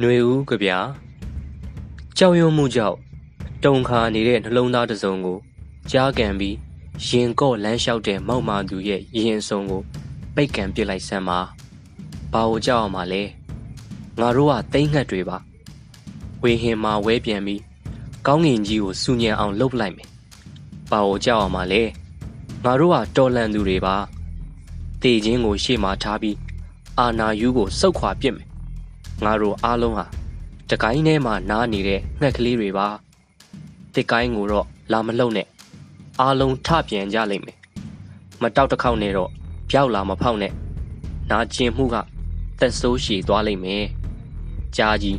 ຫນွေဦးကြဗျာကြောက်ရွံ့မှုကြောင့်တုံခါနေတဲ့နှလုံးသားတစ်စုံကိုကြားကန်ပြီးရင်ကော့လမ်းလျှောက်တဲ့မောက်မာသူရဲ့ရင်စုံကိုပိတ်ကန်ပစ်လိုက်စမ်းပါဘာကိုကြောက်အောင်မလဲငါတို့ကတိမ့်ငှက်တွေပါဝေဟင်မှာဝဲပြန်ပြီးကောင်းငင်ကြီးကိုစူညံအောင်လှုပ်လိုက်မယ်ဘာကိုကြောက်အောင်မလဲငါတို့ကတော်လန်သူတွေပါတေချင်းကိုရှေ့မှာထားပြီးအာနာယူကိုစုတ်ခွာပစ်မယ် ငါတို့အားလုံးဟာတကိုင်းထဲမှာနားနေတဲ့ငှက်ကလေးတွေပါတစ်ကိုင်းကိုတော့လာမလှုပ်နဲ့အားလုံးထပြန်ကြလိမ့်မယ်မတောက်တစ်ခေါက်နဲ့တော့ပြောက်လာမဖောက်နဲ့နာကျင်မှုကတက်ဆိုးရှည်သွားလိမ့်မယ်ကြားကြီး